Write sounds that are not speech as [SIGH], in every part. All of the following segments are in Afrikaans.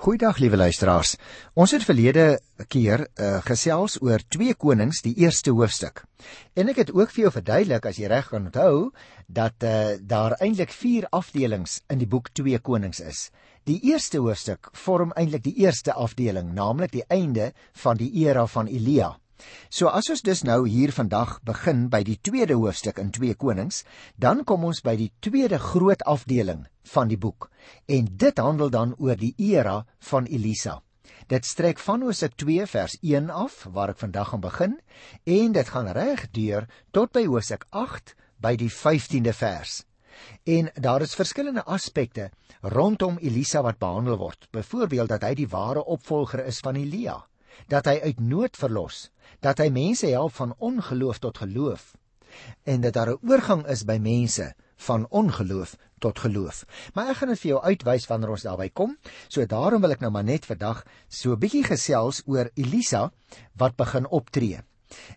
Goeiedag liewe luisteraars. Ons het verlede keer uh, gesels oor 2 Konings, die eerste hoofstuk. En ek het ook vir jou verduidelik as jy reg kan onthou dat uh, daar eintlik 4 afdelings in die boek 2 Konings is. Die eerste hoofstuk vorm eintlik die eerste afdeling, naamlik die einde van die era van Elia. So as ons dus nou hier vandag begin by die tweede hoofstuk in 2 Konings, dan kom ons by die tweede groot afdeling van die boek. En dit handel dan oor die era van Elisa. Dit strek van Hosea 2 vers 1 af waar ek vandag gaan begin en dit gaan reg deur tot by Hosea 8 by die 15de vers. En daar is verskillende aspekte rondom Elisa wat behandel word. Byvoorbeeld dat hy die ware opvolger is van Elia dat hy uit nood verlos, dat hy mense help van ongeloof tot geloof en dat daar 'n oorgang is by mense van ongeloof tot geloof. Maar ek gaan dit vir jou uitwys wanneer ons daarby kom. So daarom wil ek nou maar net vandag so 'n bietjie gesels oor Elisa wat begin optree.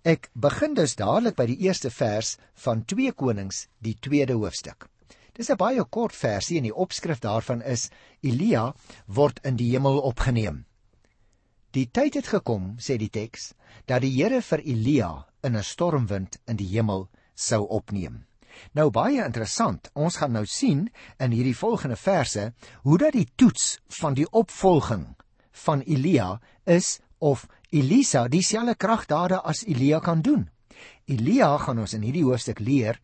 Ek begin dus dadelik by die eerste vers van 2 Konings, die tweede hoofstuk. Dis 'n baie kort versie en die opskrif daarvan is Elia word in die hemel opgeneem. Die tyd het gekom, sê die teks, dat die Here vir Elia in 'n stormwind in die hemel sou opneem. Nou baie interessant. Ons gaan nou sien in hierdie volgende verse hoe dat die toets van die opvolging van Elia is of Elisa dieselfde kragdade as Elia kan doen. Elia gaan ons in hierdie hoofstuk leer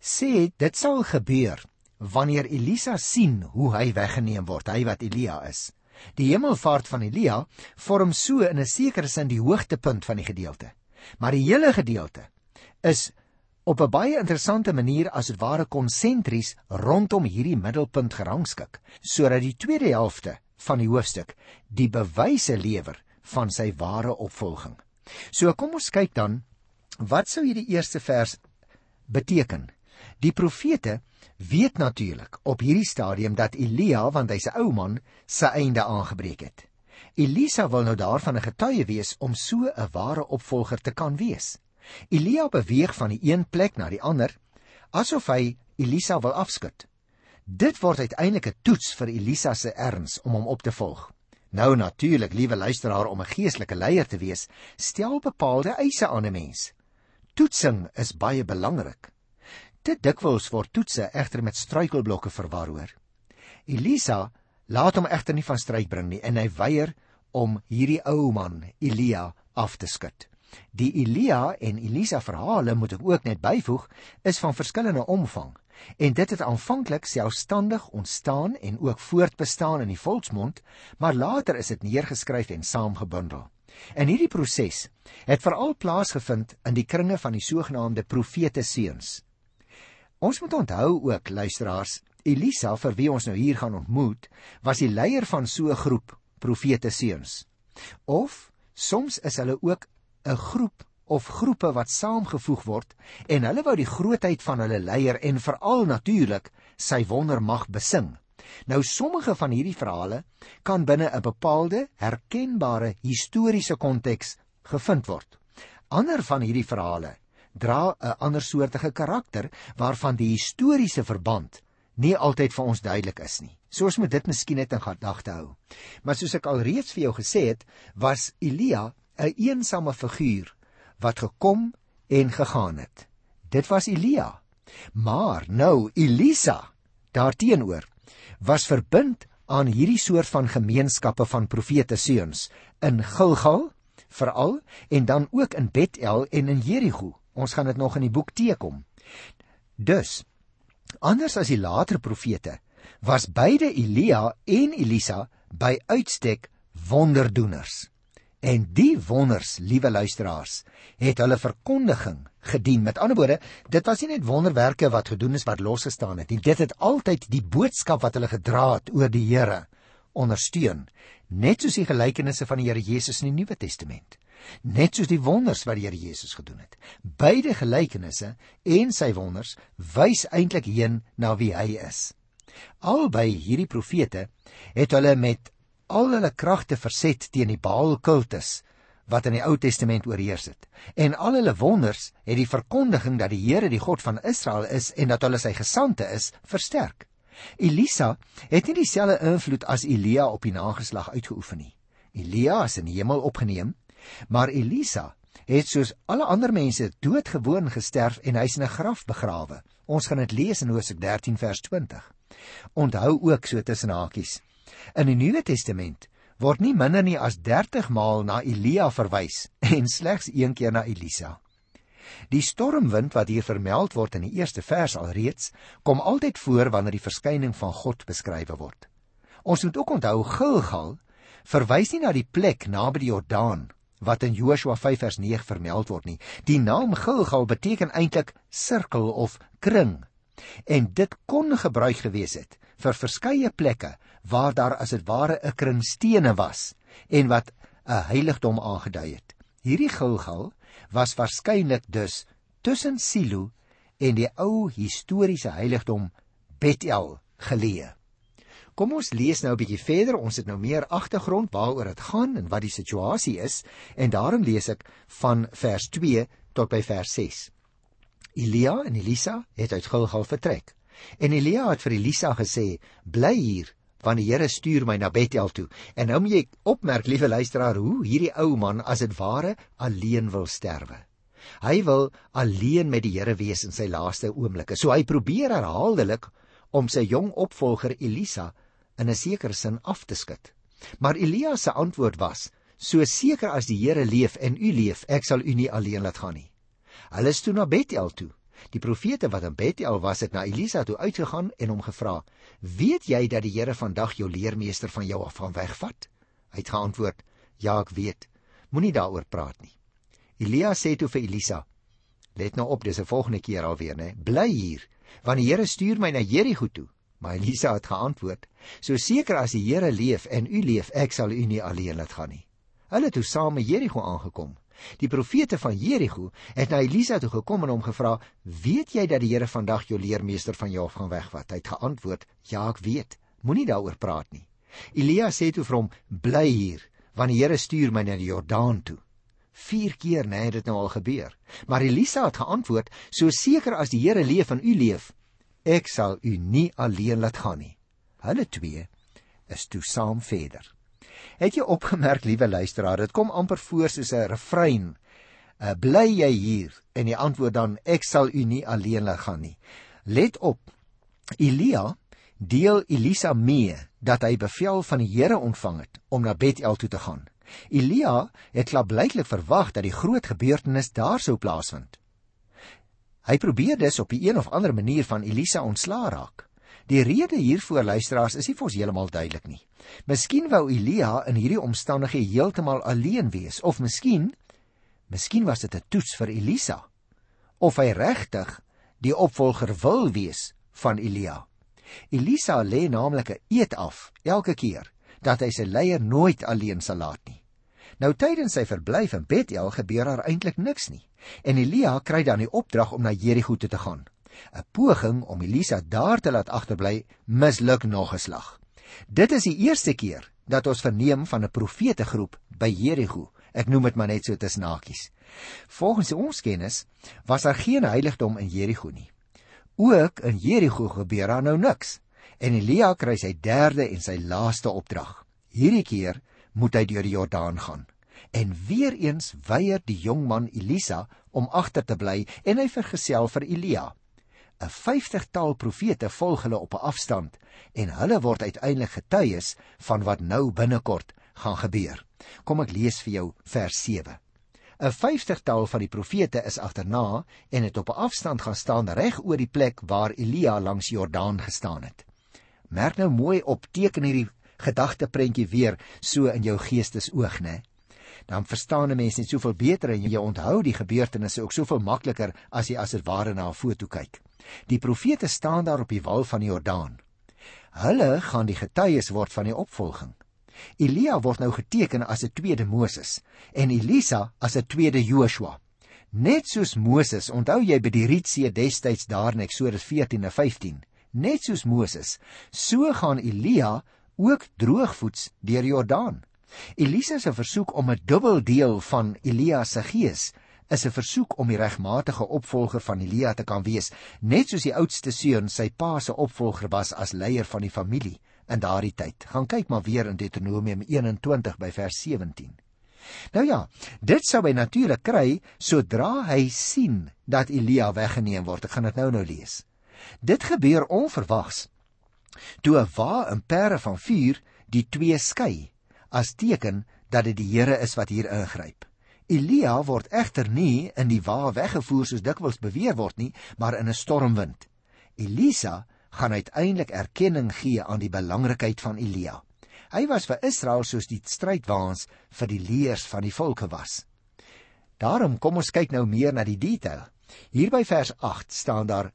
sê dit sal gebeur wanneer Elisa sien hoe hy weggeneem word, hy wat Elia is. Die hemelvaart van Elia vorm so in 'n sekere sin die hoogtepunt van die gedeelte. Maar die hele gedeelte is op 'n baie interessante manier as dit ware konsentries rondom hierdie middelpunt gerangskik, sodat die tweede helfte van die hoofstuk die bewyse lewer van sy ware opvolging. So kom ons kyk dan wat sou hierdie eerste vers beteken? Die profete weet natuurlik op hierdie stadium dat Elia, want hy's 'n ou man, sy einde aangebreek het. Elisa wil nou daarvan 'n getuie wees om so 'n ware opvolger te kan wees. Elia beweeg van die een plek na die ander asof hy Elisa wil afskud. Dit word uiteindelik 'n toets vir Elisa se erns om hom op te volg. Nou natuurlik, liewe luisteraar, om 'n geestelike leier te wees, stel bepaalde eise aan 'n mens. Toetsing is baie belangrik. Te dikwels word toetse egter met struikelblokke verwarroor. Elisa laat hom egter nie van stryd bring nie en hy weier om hierdie ou man Elia af te skud. Die Elia en Elisa verhale moet ek ook net byvoeg is van verskillende omvang en dit het aanvanklik selfstandig ontstaan en ook voortbestaan in die volksmond, maar later is dit neergeskryf en saamgebundel. En hierdie proses het veral plaasgevind in die kringe van die sogenaamde profete seuns. Ons moet onthou ook luisteraars, Elisa vir wie ons nou hier gaan ontmoet, was die leier van so 'n groep profete seuns. Of soms is hulle ook 'n groep of groepe wat saamgevoeg word en hulle wou die grootheid van hulle leier en veral natuurlik sy wondermag besing. Nou sommige van hierdie verhale kan binne 'n bepaalde herkenbare historiese konteks gevind word. Ander van hierdie verhale dra 'n ander soortige karakter waarvan die historiese verband nie altyd vir ons duidelik is nie. So ons moet dit miskien net in gedagte hou. Maar soos ek alreeds vir jou gesê het, was Elia 'n een eensame figuur wat gekom en gegaan het. Dit was Elia. Maar nou Elisa daarteenoor was verbind aan hierdie soort van gemeenskappe van profete seuns in Gilgal veral en dan ook in Bethel en in Jerigo. Ons gaan dit nog in die boek teekom. Dus anders as die later profete was beide Elia en Elisa by uitstek wonderdoeners. En die wonders, liewe luisteraars, het hulle verkondiging gedien. Met ander woorde, dit was nie net wonderwerke wat gedoen is wat losgestaan het nie. Dit het altyd die boodskap wat hulle gedra het oor die Here ondersteun, net soos die gelykenisse van die Here Jesus in die Nuwe Testament net soos die wonders wat die Here Jesus gedoen het. Beide gelykenisse en sy wonders wys eintlik heen na wie hy is. Albei hierdie profete het hulle met al hulle kragte verset teen die Baal kultus wat in die Ou Testament oorheers het. En al hulle wonders het die verkondiging dat die Here die God van Israel is en dat hulle sy gesande is, versterk. Elisa het nie dieselfde invloed as Elia op die nageslag uitgeoefen nie. Elia is in die hemel opgeneem, maar Elisa het soos alle ander mense doodgewoon gesterf en hy's in 'n graf begrawe. Ons gaan dit lees in Hosea 13 vers 20. Onthou ook so tussen hakies. In die Nuwe Testament word nie minder nie as 30 maal na Elia verwys en slegs een keer na Elisa. Die stormwind wat hier vermeld word in die eerste vers alreeds, kom altyd voor wanneer die verskyning van God beskryf word. Ons moet ook onthou Gilgal verwys nie na die plek naby die Jordaan wat in Joshua 5 vers 9 vermeld word nie. Die naam Gilgal beteken eintlik sirkel of kring. En dit kon gebruik gewees het vir verskeie plekke waar daar as dit ware 'n kring stene was en wat 'n heiligdom aangedui het. Hierdie Gilgal was waarskynlik dus tussen Silo en die ou historiese heiligdom Bethel geleë. Kom ons lees nou 'n bietjie verder. Ons het nou meer agtergrond waaroor dit gaan en wat die situasie is en daarom lees ek van vers 2 tot by vers 6. Elia en Elisa het uit Gilgal vertrek. En Elia het vir Elisa gesê: "Bly hier, want die Here stuur my na Bethel toe." En nou moet jy opmerk, liewe luisteraar, hoe hierdie ou man as dit ware alleen wil sterwe. Hy wil alleen met die Here wees in sy laaste oomblikke. So hy probeer herhaaldelik om sy jong opvolger Elisa in 'n sekere sin af te skud. Maar Elia se antwoord was: "So seker as die Here leef en u leef, ek sal u nie alleen laat gaan nie." Hulle is toe na Bethel toe. Die profete wat in Bethel was, het na Elisa toe uitgegaan en hom gevra: "Weet jy dat die Here vandag jou leermeester van jou af gaan wegvat?" Hy het geantwoord: "Ja, ek weet. Moenie daaroor praat nie." Elia sê toe vir Elisa: "Let nou op, dis 'n volgende keer alweer, né? Bly hier, want die Here stuur my na Jerigo toe." Maar Elisa het geantwoord: "So seker as die Here leef en u leef, ek sal u nie alleen laat gaan nie." Hulle het toe saam met Jerigo aangekom. Die profete van Jerigo het na Elisa toe gekom en hom gevra: "Weet jy dat die Here vandag jou leermeester van jou af gaan wegvat?" Hy het geantwoord: "Ja, ek weet. Moenie daaroor praat nie." Elia sê toe vir hom: "Bly hier, want die Here stuur my na die Jordaan toe." 4 keer nê het dit nou al gebeur. Maar Elisa het geantwoord: "So seker as die Here leef en u leef, ek sal u nie alleen laat gaan nie. Hulle twee is toe saam verder. Het jy opgemerk, liewe luisteraar, dit kom amper voor soos 'n refrein. Uh, bly jy hier en die antwoord dan ek sal u nie alleen laat gaan nie. Let op. Elia deel Elisa mee dat hy bevel van die Here ontvang het om na Bethel toe te gaan. Elia het klaarblyklik verwag dat die groot gebeurtenis daar sou plaasvind. Hy probeer dus op 'n een of ander manier van Elisa ontslaa raak. Die rede hiervoor luisteraars is nie vir ons heeltemal duidelik nie. Miskien wou Elia in hierdie omstandighede heeltemal alleen wees of miskien miskien was dit 'n toets vir Elisa of hy regtig die opvolger wil wees van Elia. Elisa lê naamlik 'n eed af elke keer dat hy sy leier nooit alleen sal laat nie. Nou tydens sy verblyf in Bethel gebeur daar eintlik niks nie. En Elia kry dan die opdrag om na Jerigo toe te gaan. 'n Poging om Elisa daar te laat agterbly misluk nog 'n slag. Dit is die eerste keer dat ons verneem van 'n profetegroep by Jerigo. Ek noem dit maar net so tussen hakies. Volgens ons kennis was daar geen heiligdom in Jerigo nie. Ook in Jerigo gebeur daar nou niks. En Elia kry sy derde en sy laaste opdrag. Hierdie keer moet hy deur die Jordaan gaan. En weer eens weier die jong man Elisa om agter te bly en hy vergesel vir Elia. 'n 50-tal profete volg hulle op 'n afstand en hulle word uiteindelik getuies van wat nou binnekort gaan gebeur. Kom ek lees vir jou vers 7. 'n 50-tal van die profete is agterna en het op 'n afstand gaan staan reg oor die plek waar Elia langs Jordaan gestaan het. Merk nou mooi op teken hierdie gedagteprentjie weer so in jou geestesoog, né? dan verstaan 'n mens net soveel beter en jy onthou die gebeurtenisse ook soveel makliker as jy as dit ware na 'n foto kyk. Die profete staan daar op die wal van die Jordaan. Hulle gaan die getuies word van die opvolging. Elia word nou geteken as 'n tweede Moses en Elisa as 'n tweede Joshua. Net soos Moses, onthou jy by die Rietsee destyds daar in Eksodus 14 en 15, net soos Moses, so gaan Elia ook droogvoets deur Jordaan. Elisa se versoek om 'n dubbel deel van Elia se gees is 'n versoek om die regmatige opvolger van Elia te kan wees, net soos die oudste seun sy pa se opvolger was as leier van die familie in daardie tyd. Gaan kyk maar weer in Deuteronomium 21 by vers 17. Nou ja, dit sou hy natuurlik kry sodra hy sien dat Elia weggeneem word. Ek gaan dit nou nou lees. Dit gebeur onverwags. Toe 'n wa in pere van vuur die twee skei as teken dat dit die Here is wat hier ingryp. Elia word egter nie in die wa weggevoer soos dikwels beweer word nie, maar in 'n stormwind. Elisa gaan uiteindelik erkenning gee aan die belangrikheid van Elia. Hy was vir Israel soos die strydwaans vir die leers van die volke was. Daarom kom ons kyk nou meer na die detail. Hier by vers 8 staan daar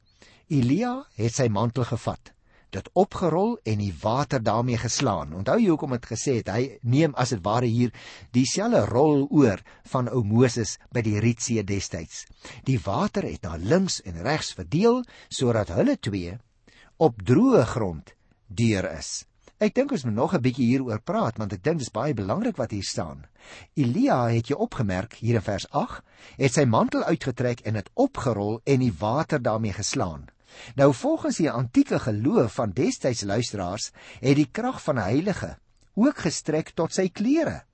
Elia het sy mantel gevat dit opgerol en die water daarmee geslaan. Onthou jy hoekom dit gesê het hy neem as dit ware hier dieselfde rol oor van ou Moses by die Rietsee destyds. Die water het na links en regs verdeel sodat hulle twee op droë grond deur is. Ek dink ons moet nog 'n bietjie hieroor praat want ek dink dit is baie belangrik wat hier staan. Elia het jy opgemerk hier in vers 8, het sy mantel uitgetrek en dit opgerol en die water daarmee geslaan. Nou volgens die antieke geloof van destyds luisteraars het die krag van 'n heilige ook gestrek tot sy klere.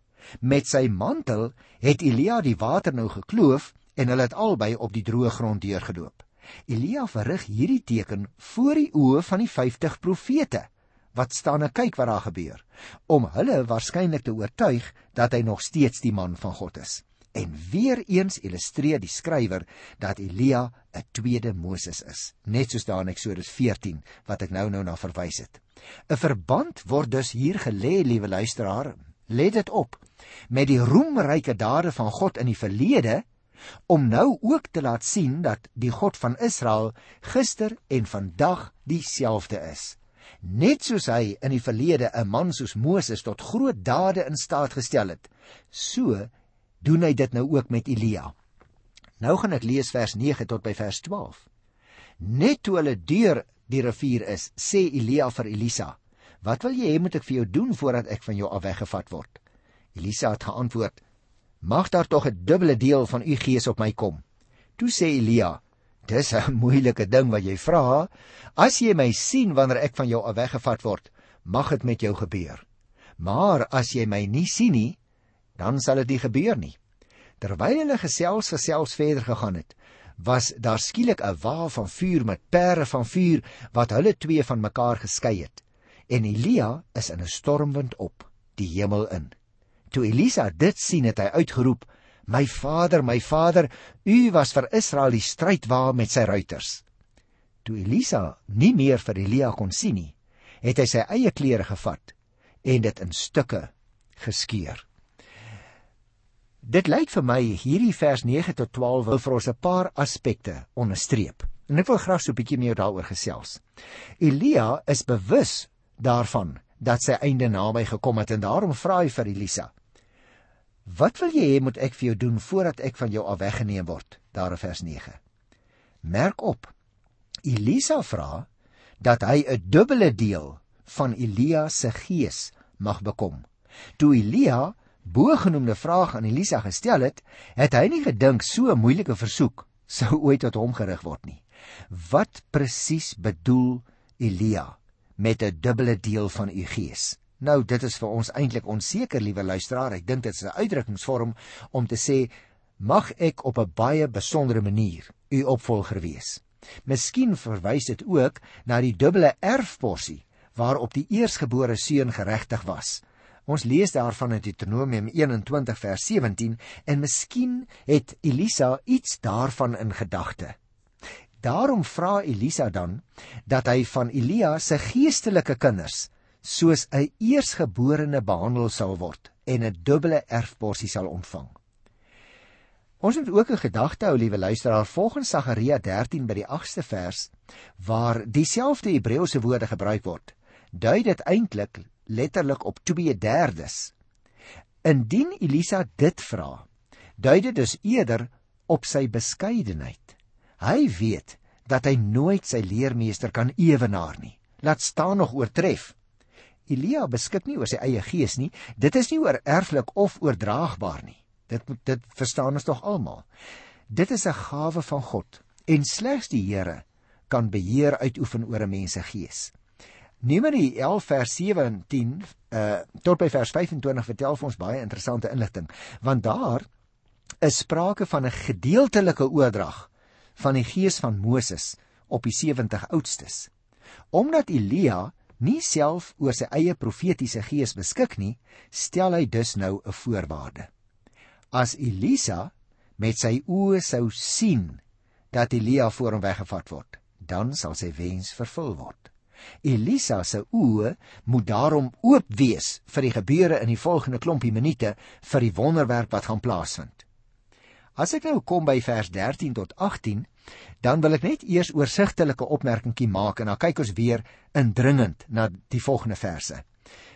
Met sy mantel het Elia die water nou gekloof en hulle het albei op die droë grond deurgeloop. Elia verrig hierdie teken voor die oë van die 50 profete wat staan en kyk wat daar gebeur om hulle waarskynlik te oortuig dat hy nog steeds die man van God is. En weer eens illustreer die skrywer dat Elia 'n tweede Moses is, net soos daar in Eksodus 14 wat ek nou nou na verwys het. 'n Verband word dus hier gelê, liewe luisteraar, let dit op, met die roemryke dade van God in die verlede om nou ook te laat sien dat die God van Israel gister en vandag dieselfde is. Net soos hy in die verlede 'n man soos Moses tot groot dade in staat gestel het, so doen hy dit nou ook met Elia. Nou gaan ek lees vers 9 tot by vers 12. Net toe hulle deur die rivier is, sê Elia vir Elisa: "Wat wil jy hê moet ek vir jou doen voordat ek van jou af weggevat word?" Elisa het geantwoord: "Mag daar tog 'n dubbele deel van u gees op my kom." Toe sê Elia: "Dis 'n [LAUGHS] moeilike ding wat jy vra. As jy my sien wanneer ek van jou af weggevat word, mag dit met jou gebeur. Maar as jy my nie sien nie, dan sal dit nie gebeur nie. Terwyl hulle gesels gesels verder gegaan het, was daar skielik 'n wa van vuur met pere van vuur wat hulle twee van mekaar geskei het. En Elia is in 'n stormwind op die hemel in. Toe Elisa dit sien, het hy uitgeroep: "My vader, my vader, u was vir Israel die strydwa met sy ruiters." Toe Elisa nie meer vir Elia kon sien nie, het hy sy eie klere gevat en dit in stukke geskeur. Dit lyk vir my hierdie vers 9 tot 12 wil vir ons 'n paar aspekte onderstreep. En ek wil graag so 'n bietjie meer daaroor gesels. Elia is bewus daarvan dat sy einde naby gekom het en daarom vra hy vir Elisa: "Wat wil jy hê moet ek vir jou doen voordat ek van jou af weggeneem word?" Daar in vers 9. Merk op. Elisa vra dat hy 'n dubbele deel van Elia se gees mag bekom. Toe Elia bogenoemde vraag aan Elisa gestel het, het hy nie gedink so 'n moeilike versoek sou [LAUGHS] ooit tot hom gerig word nie. Wat presies bedoel Elia met 'n dubbele deel van u gees? Nou, dit is vir ons eintlik onseker, liewe luisteraar. Ek dink dit is 'n uitdrukkingsvorm om te sê mag ek op 'n baie besondere manier u opvolger wees. Miskien verwys dit ook na die dubbele erfporsie waarop die eersgebore seun geregtig was. Ons lees daarvan in Deuteronomium 21 vers 17 en miskien het Elisa iets daarvan in gedagte. Daarom vra Elisa dan dat hy van Elia se geestelike kinders soos 'n eersgeborene behandel sal word en 'n dubbele erfporsie sal ontvang. Ons moet ook 'n gedagte hou, liewe luisteraar, volgens Sagaria 13 by die 8ste vers waar dieselfde Hebreëse woorde gebruik word. Dui dit eintlik letterlik op 2/3. Indien Elisa dit vra, dui dit dus eerder op sy beskeidenheid. Hy weet dat hy nooit sy leermeester kan ewenaar nie. Laat staan nog oortref. Elia beskik nie oor sy eie gees nie. Dit is nie oor erflik of oordraagbaar nie. Dit moet dit verstaan ons tog almal. Dit is 'n gawe van God en slegs die Here kan beheer uitoefen oor 'n mens se gees. Numeri 11 vers 17 uh tot by vers 25 vertel vir ons baie interessante inligting want daar is sprake van 'n gedeeltelike oordrag van die gees van Moses op die 70 oudstes. Omdat Elia nie self oor sy eie profetiese gees beskik nie, stel hy dus nou 'n voorwaarde. As Elisa met sy oë sou sien dat Elia voor hom weggevat word, dan sal sy wens vervul word. Elisa se oë moet daarom oop wees vir die gebeure in die volgende klompie minute vir die wonderwerk wat gaan plaasvind. As ek nou kom by vers 13 tot 18, dan wil ek net eers oorsigtelike opmerkingie maak en dan kyk ons weer indringend na die volgende verse.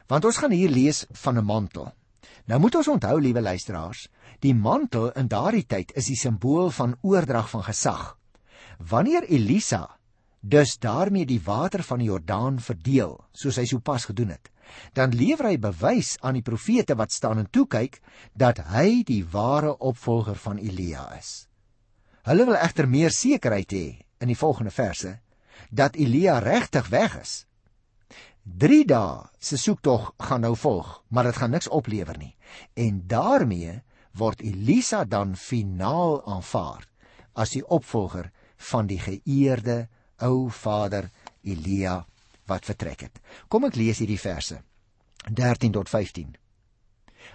Want ons gaan hier lees van 'n mantel. Nou moet ons onthou, liewe luisteraars, die mantel in daardie tyd is die simbool van oordrag van gesag. Wanneer Elisa dus daarmee die water van die Jordaan verdeel, soos hy sopas gedoen het, dan lewer hy bewys aan die profete wat staan en toe kyk dat hy die ware opvolger van Elia is. Hulle wil egter meer sekerheid hê in die volgende verse dat Elia regtig weg is. 3 dae se soektog gaan nou volg, maar dit gaan niks oplewer nie. En daarmee word Elisa dan finaal aanvaar as die opvolger van die geëerde ou vader Elia wat vertrek het. Kom ek lees hierdie verse 13 tot 15.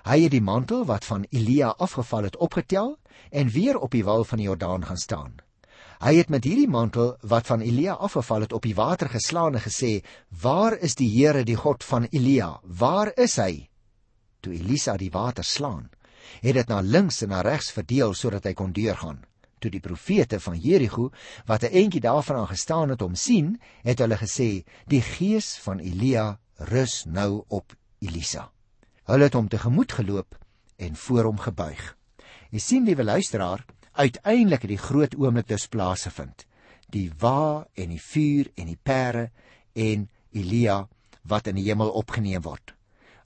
Hy het die mantel wat van Elia afgeval het opgetel en weer op die wal van die Jordaan gaan staan. Hy het met hierdie mantel wat van Elia afgeval het op die water geslaan en gesê: "Waar is die Here, die God van Elia? Waar is hy?" Toe Elisa die water slaan, het dit na links en na regs verdeel sodat hy kon deurgaan toe die profete van Jerigo wat 'n entjie daarvan gestaan het om sien, het hulle gesê: "Die gees van Elia rus nou op Elisa." Hulle het hom tegemoet geloop en voor hom gebuig. Jy sien, liewe luisteraar, uiteindelik het die groot oomblik dus plaasgevind. Die wa en die vuur en die pere en Elia wat in die hemel opgeneem word.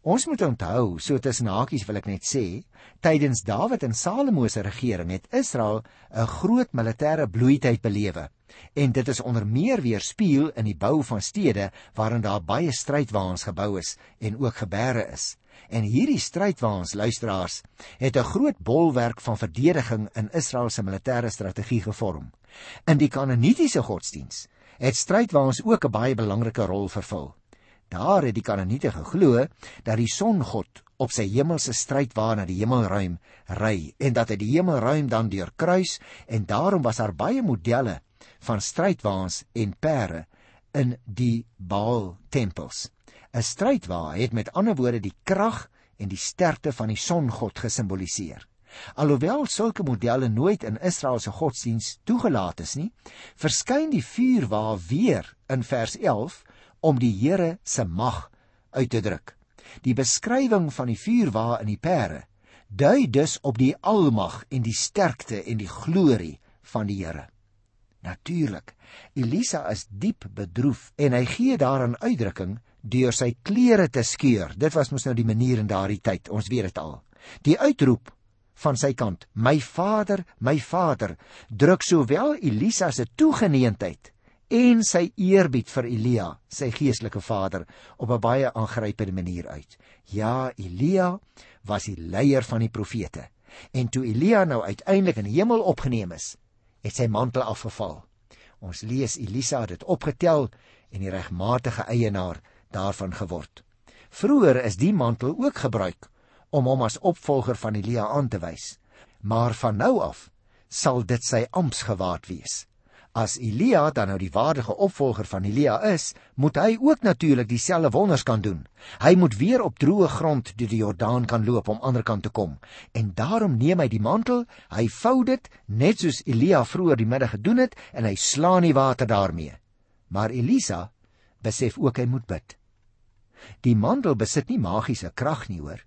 Ons moet onthou, so tussen hakies wil ek net sê, tydens Dawid en Salomo se regering het Israel 'n groot militêre bloeityd belewe. En dit is onder meer weerspieël in die bou van stede waarin daar baie strydwaans gebou is en ook geberre is. En hierdie strydwaans, luisteraars, het 'n groot bolwerk van verdediging in Israel se militêre strategie gevorm. In die Kanaanitiese godsdiens het strydwaans ook 'n baie belangrike rol vervul. Daar het die Kanaaniete geglo dat die songod op sy hemelse strydwa na die hemelruim ry en dat hy die hemelruim dan deurkruis en daarom was daar baie modelle van strydwaans en pere in die Baal tempels. 'n Strydwa het met ander woorde die krag en die sterkte van die songod gesimboliseer. Alhoewel sulke modelle nooit in Israel se godsdiens toegelaat is nie, verskyn die vuurwa weer in vers om die Here se mag uit te druk. Die beskrywing van die vuurwa in die pere dui dus op die almag en die sterkte en die glorie van die Here. Natuurlik, Elisa is diep bedroef en hy gee daaraan uitdrukking deur sy klere te skeur. Dit was mos nou die manier in daardie tyd, ons weet dit al. Die uitroep van sy kant, "My Vader, my Vader," druk sowel Elisa se toegeneentheid en sy eerbied vir Elia, sy geestelike vader, op 'n baie aangrypende manier uit. Ja, Elia was die leier van die profete. En toe Elia nou uiteindelik in die hemel opgeneem is, het sy mantel afgeval. Ons lees Elisa het dit opgetel en die regmatige eienaar daarvan geword. Vroeger is die mantel ook gebruik om hom as opvolger van Elia aan te wys. Maar van nou af sal dit sy ampsgewaad wees. As Elia dan nou die waardige opvolger van Elia is, moet hy ook natuurlik dieselfde wonders kan doen. Hy moet weer op droë grond deur die Jordaan kan loop om ander kant te kom. En daarom neem hy die mantel, hy vou dit net soos Elia vroeër die middag gedoen het en hy slaan die water daarmee. Maar Elisa besef ook hy moet bid. Die mantel besit nie magiese krag nie, hoor.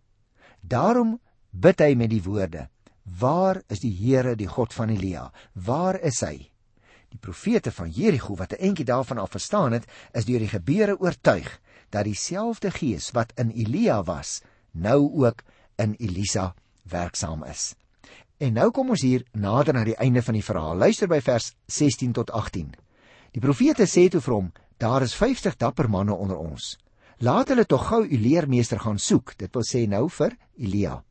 Daarom bid hy met die woorde: Waar is die Here, die God van Elia? Waar is hy? Die profete van Jerigo wat 'n entjie daarvan al verstaan het, is deur die gebeure oortuig dat dieselfde gees wat in Elia was, nou ook in Elisa werksaam is. En nou kom ons hier nader na die einde van die verhaal. Luister by vers 16 tot 18. Die profete sê toe vir hom: "Daar is 50 dapper manne onder ons. Laat hulle tog gou u leermeester gaan soek." Dit wil sê nou vir Elia.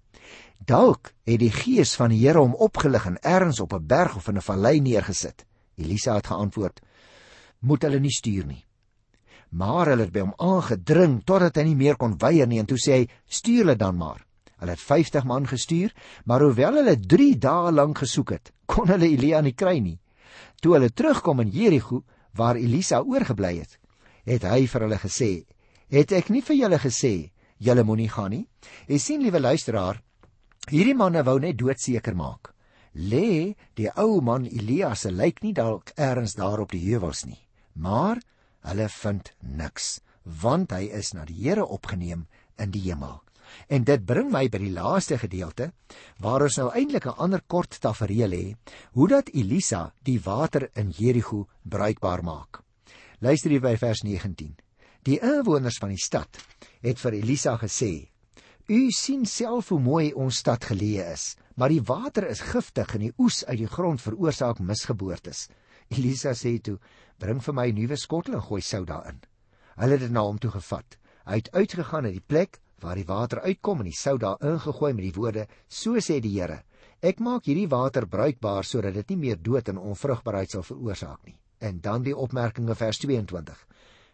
Dalk het die gees van die Here hom opgelig en ergens op 'n berg of in 'n vallei neergesit. Elisa het geantwoord: "Moet hulle nie stuur nie." Maar hulle het by hom aangedring totdat hy nie meer kon weier nie en toe sê hy: "Stuur hulle dan maar." Hulle het 50 man gestuur, maar hoewel hulle 3 dae lank gesoek het, kon hulle Elia nie kry nie. Toe hulle terugkom in Jerigo waar Elisa oorgebly het, het hy vir hulle gesê: "Het ek nie vir julle gesê julle moenie gaan nie?" Jy sien, liewe luisteraar, Hierdie manne wou net doodseker maak. Lê die ou man Elia se lyk nie dalk eers daar op die heuwels nie. Maar hulle vind niks, want hy is na die Here opgeneem in die hemel. En dit bring my by die laaste gedeelte waar ons nou eintlik 'n ander kort tafereel hê, hoe dat Elisa die water in Jerigo bruikbaar maak. Luister hier by vers 19. Die inwoners van die stad het vir Elisa gesê: U sien self hoe mooi ons stad geleë is, maar die water is giftig en die oes uit die grond veroorsaak misgeboortes. Elisa sê toe: "Bring vir my 'n nuwe skottel en gooi sout daarin." Hulle het dit na hom toe gevat. Hy het uitgegaan na die plek waar die water uitkom en die sout daarin gegooi met die woorde: "So sê die Here: Ek maak hierdie water bruikbaar sodat dit nie meer dood en onvrugbaarheid sal veroorsaak nie." En dan die opmerking in vers 22.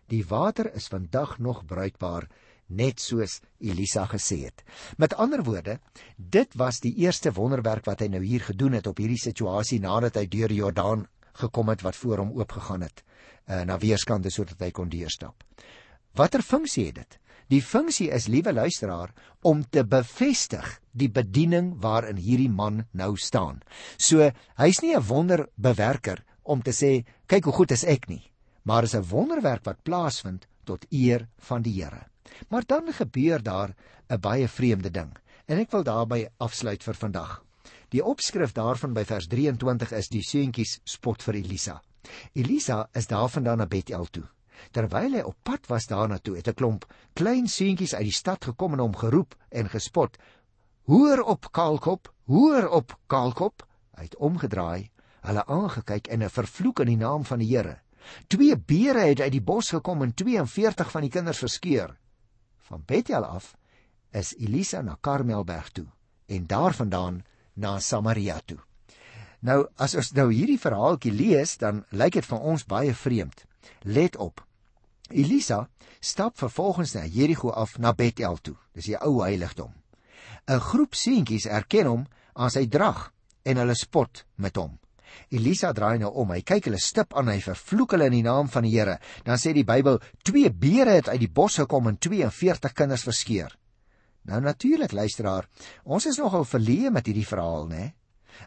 Die water is vandag nog bruikbaar net soos Elisa gesê het. Met ander woorde, dit was die eerste wonderwerk wat hy nou hier gedoen het op hierdie situasie nadat hy deur die Jordaan gekom het wat voor hom oopgegaan het uh, na weerskante sodat hy kon deurstap. Watter funksie het dit? Die funksie is liewe luisteraar om te bevestig die bediening waarin hierdie man nou staan. So, hy's nie 'n wonderbewerker om te sê kyk hoe goed is ek nie, maar is 'n wonderwerk wat plaasvind tot eer van die Here. Maar dan gebeur daar 'n baie vreemde ding en ek wil daarby afsluit vir vandag. Die opskrif daarvan by vers 23 is die seentjies spot vir Elisa. Elisa is daarvandaan na Bethel toe. Terwyl hy op pad was daarna toe, het 'n klomp klein seentjies uit die stad gekom en hom geroep en gespot. Hoor op Kaalkop, hoor op Kaalkop. Hy het omgedraai, hulle aangekyk en 'n vervloek in die naam van die Here. Twee beere het uit die bos gekom en 42 van die kinders verskeur. Van Bethel af is Elisa na Karmelberg toe en daarvandaan na Samaria toe. Nou as ons nou hierdie verhaaltjie lees, dan lyk dit vir ons baie vreemd. Let op. Elisa stap vervolgens na Jerigo af na Bethel toe. Dis die ou heiligdom. 'n Groep seentjies erken hom aan sy drag en hulle spot met hom. Elisa draai nou om. Hy kyk hulle stip aan. Hy vervloek hulle in die naam van die Here. Dan sê die Bybel: "Twee beere het uit die bos gekom en 42 kinders verskeur." Nou natuurlik, luisteraar, ons is nogal verleë met hierdie verhaal, né?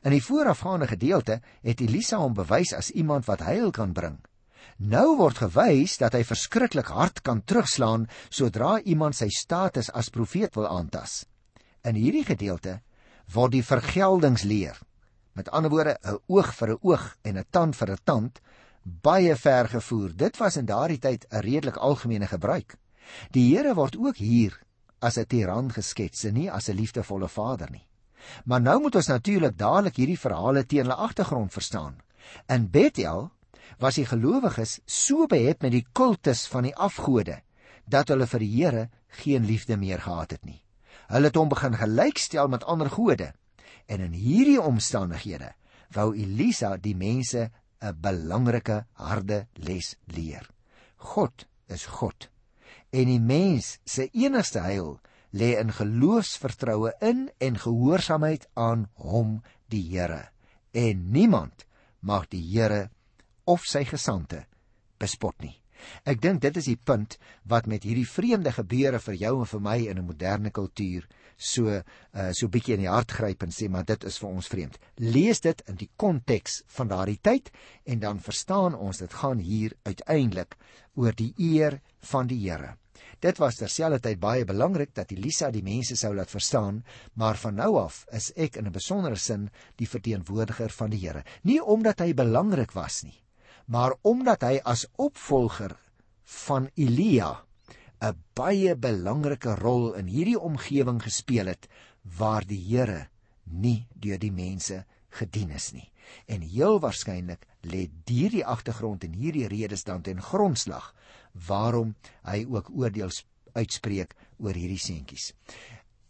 In die voorafgaande gedeelte het Elisa hom bewys as iemand wat heil kan bring. Nou word gewys dat hy verskriklik hard kan terugslaan sodra iemand sy status as profeet wil aantas. In hierdie gedeelte word die vergeldingsleer Met ander woorde, 'n oog vir 'n oog en 'n tand vir 'n tand baie ver gevoer. Dit was in daardie tyd 'n redelik algemene gebruik. Die Here word ook hier as 'n tiran geskets en nie as 'n liefdevolle vader nie. Maar nou moet ons natuurlik dadelik hierdie verhale teen hulle agtergrond verstaan. In Bethel was die gelowiges so behept met die kultus van die afgode dat hulle vir die Here geen liefde meer gehad het nie. Hulle het hom begin gelykstel met ander gode En in hierdie omstandighede wou Elisa die mense 'n belangrike harde les leer. God is God. En die mens se enigste heil lê in geloofsvertroue in en gehoorsaamheid aan hom, die Here. En niemand mag die Here of sy gesandte bespot nie. Ek dink dit is die punt wat met hierdie vreemde gebeure vir jou en vir my in 'n moderne kultuur so uh, so bietjie in die hart gryp en sê maar dit is vir ons vreemd. Lees dit in die konteks van daardie tyd en dan verstaan ons dit gaan hier uiteindelik oor die eer van die Here. Dit was terselfdertyd baie belangrik dat Elisa die mense sou laat verstaan, maar van nou af is ek in 'n besondere sin die verteenwoordiger van die Here. Nie omdat hy belangrik was nie, maar omdat hy as opvolger van Elia 'n baie belangrike rol in hierdie omgewing gespeel het waar die Here nie deur die mense gedien is nie. En heel waarskynlik lê hierdie agtergrond en hierdie redes dan ten grondslag waarom hy ook oordeels uitspreek oor hierdie seentjies.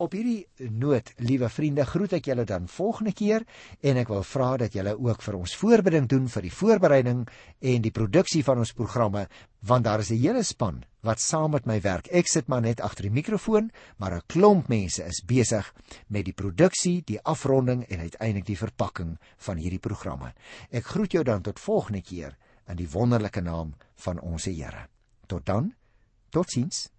Op hierdie noot, liewe vriende, groet ek julle dan volgende keer en ek wil vra dat julle ook vir ons voorbereiding doen vir die voorbereiding en die produksie van ons programme, want daar is 'n hele span wat saam met my werk. Ek sit maar net agter die mikrofoon, maar 'n klomp mense is besig met die produksie, die afronding en uiteindelik die verpakking van hierdie programme. Ek groet jou dan tot volgende keer in die wonderlike naam van ons Here. Tot dan. Totsiens.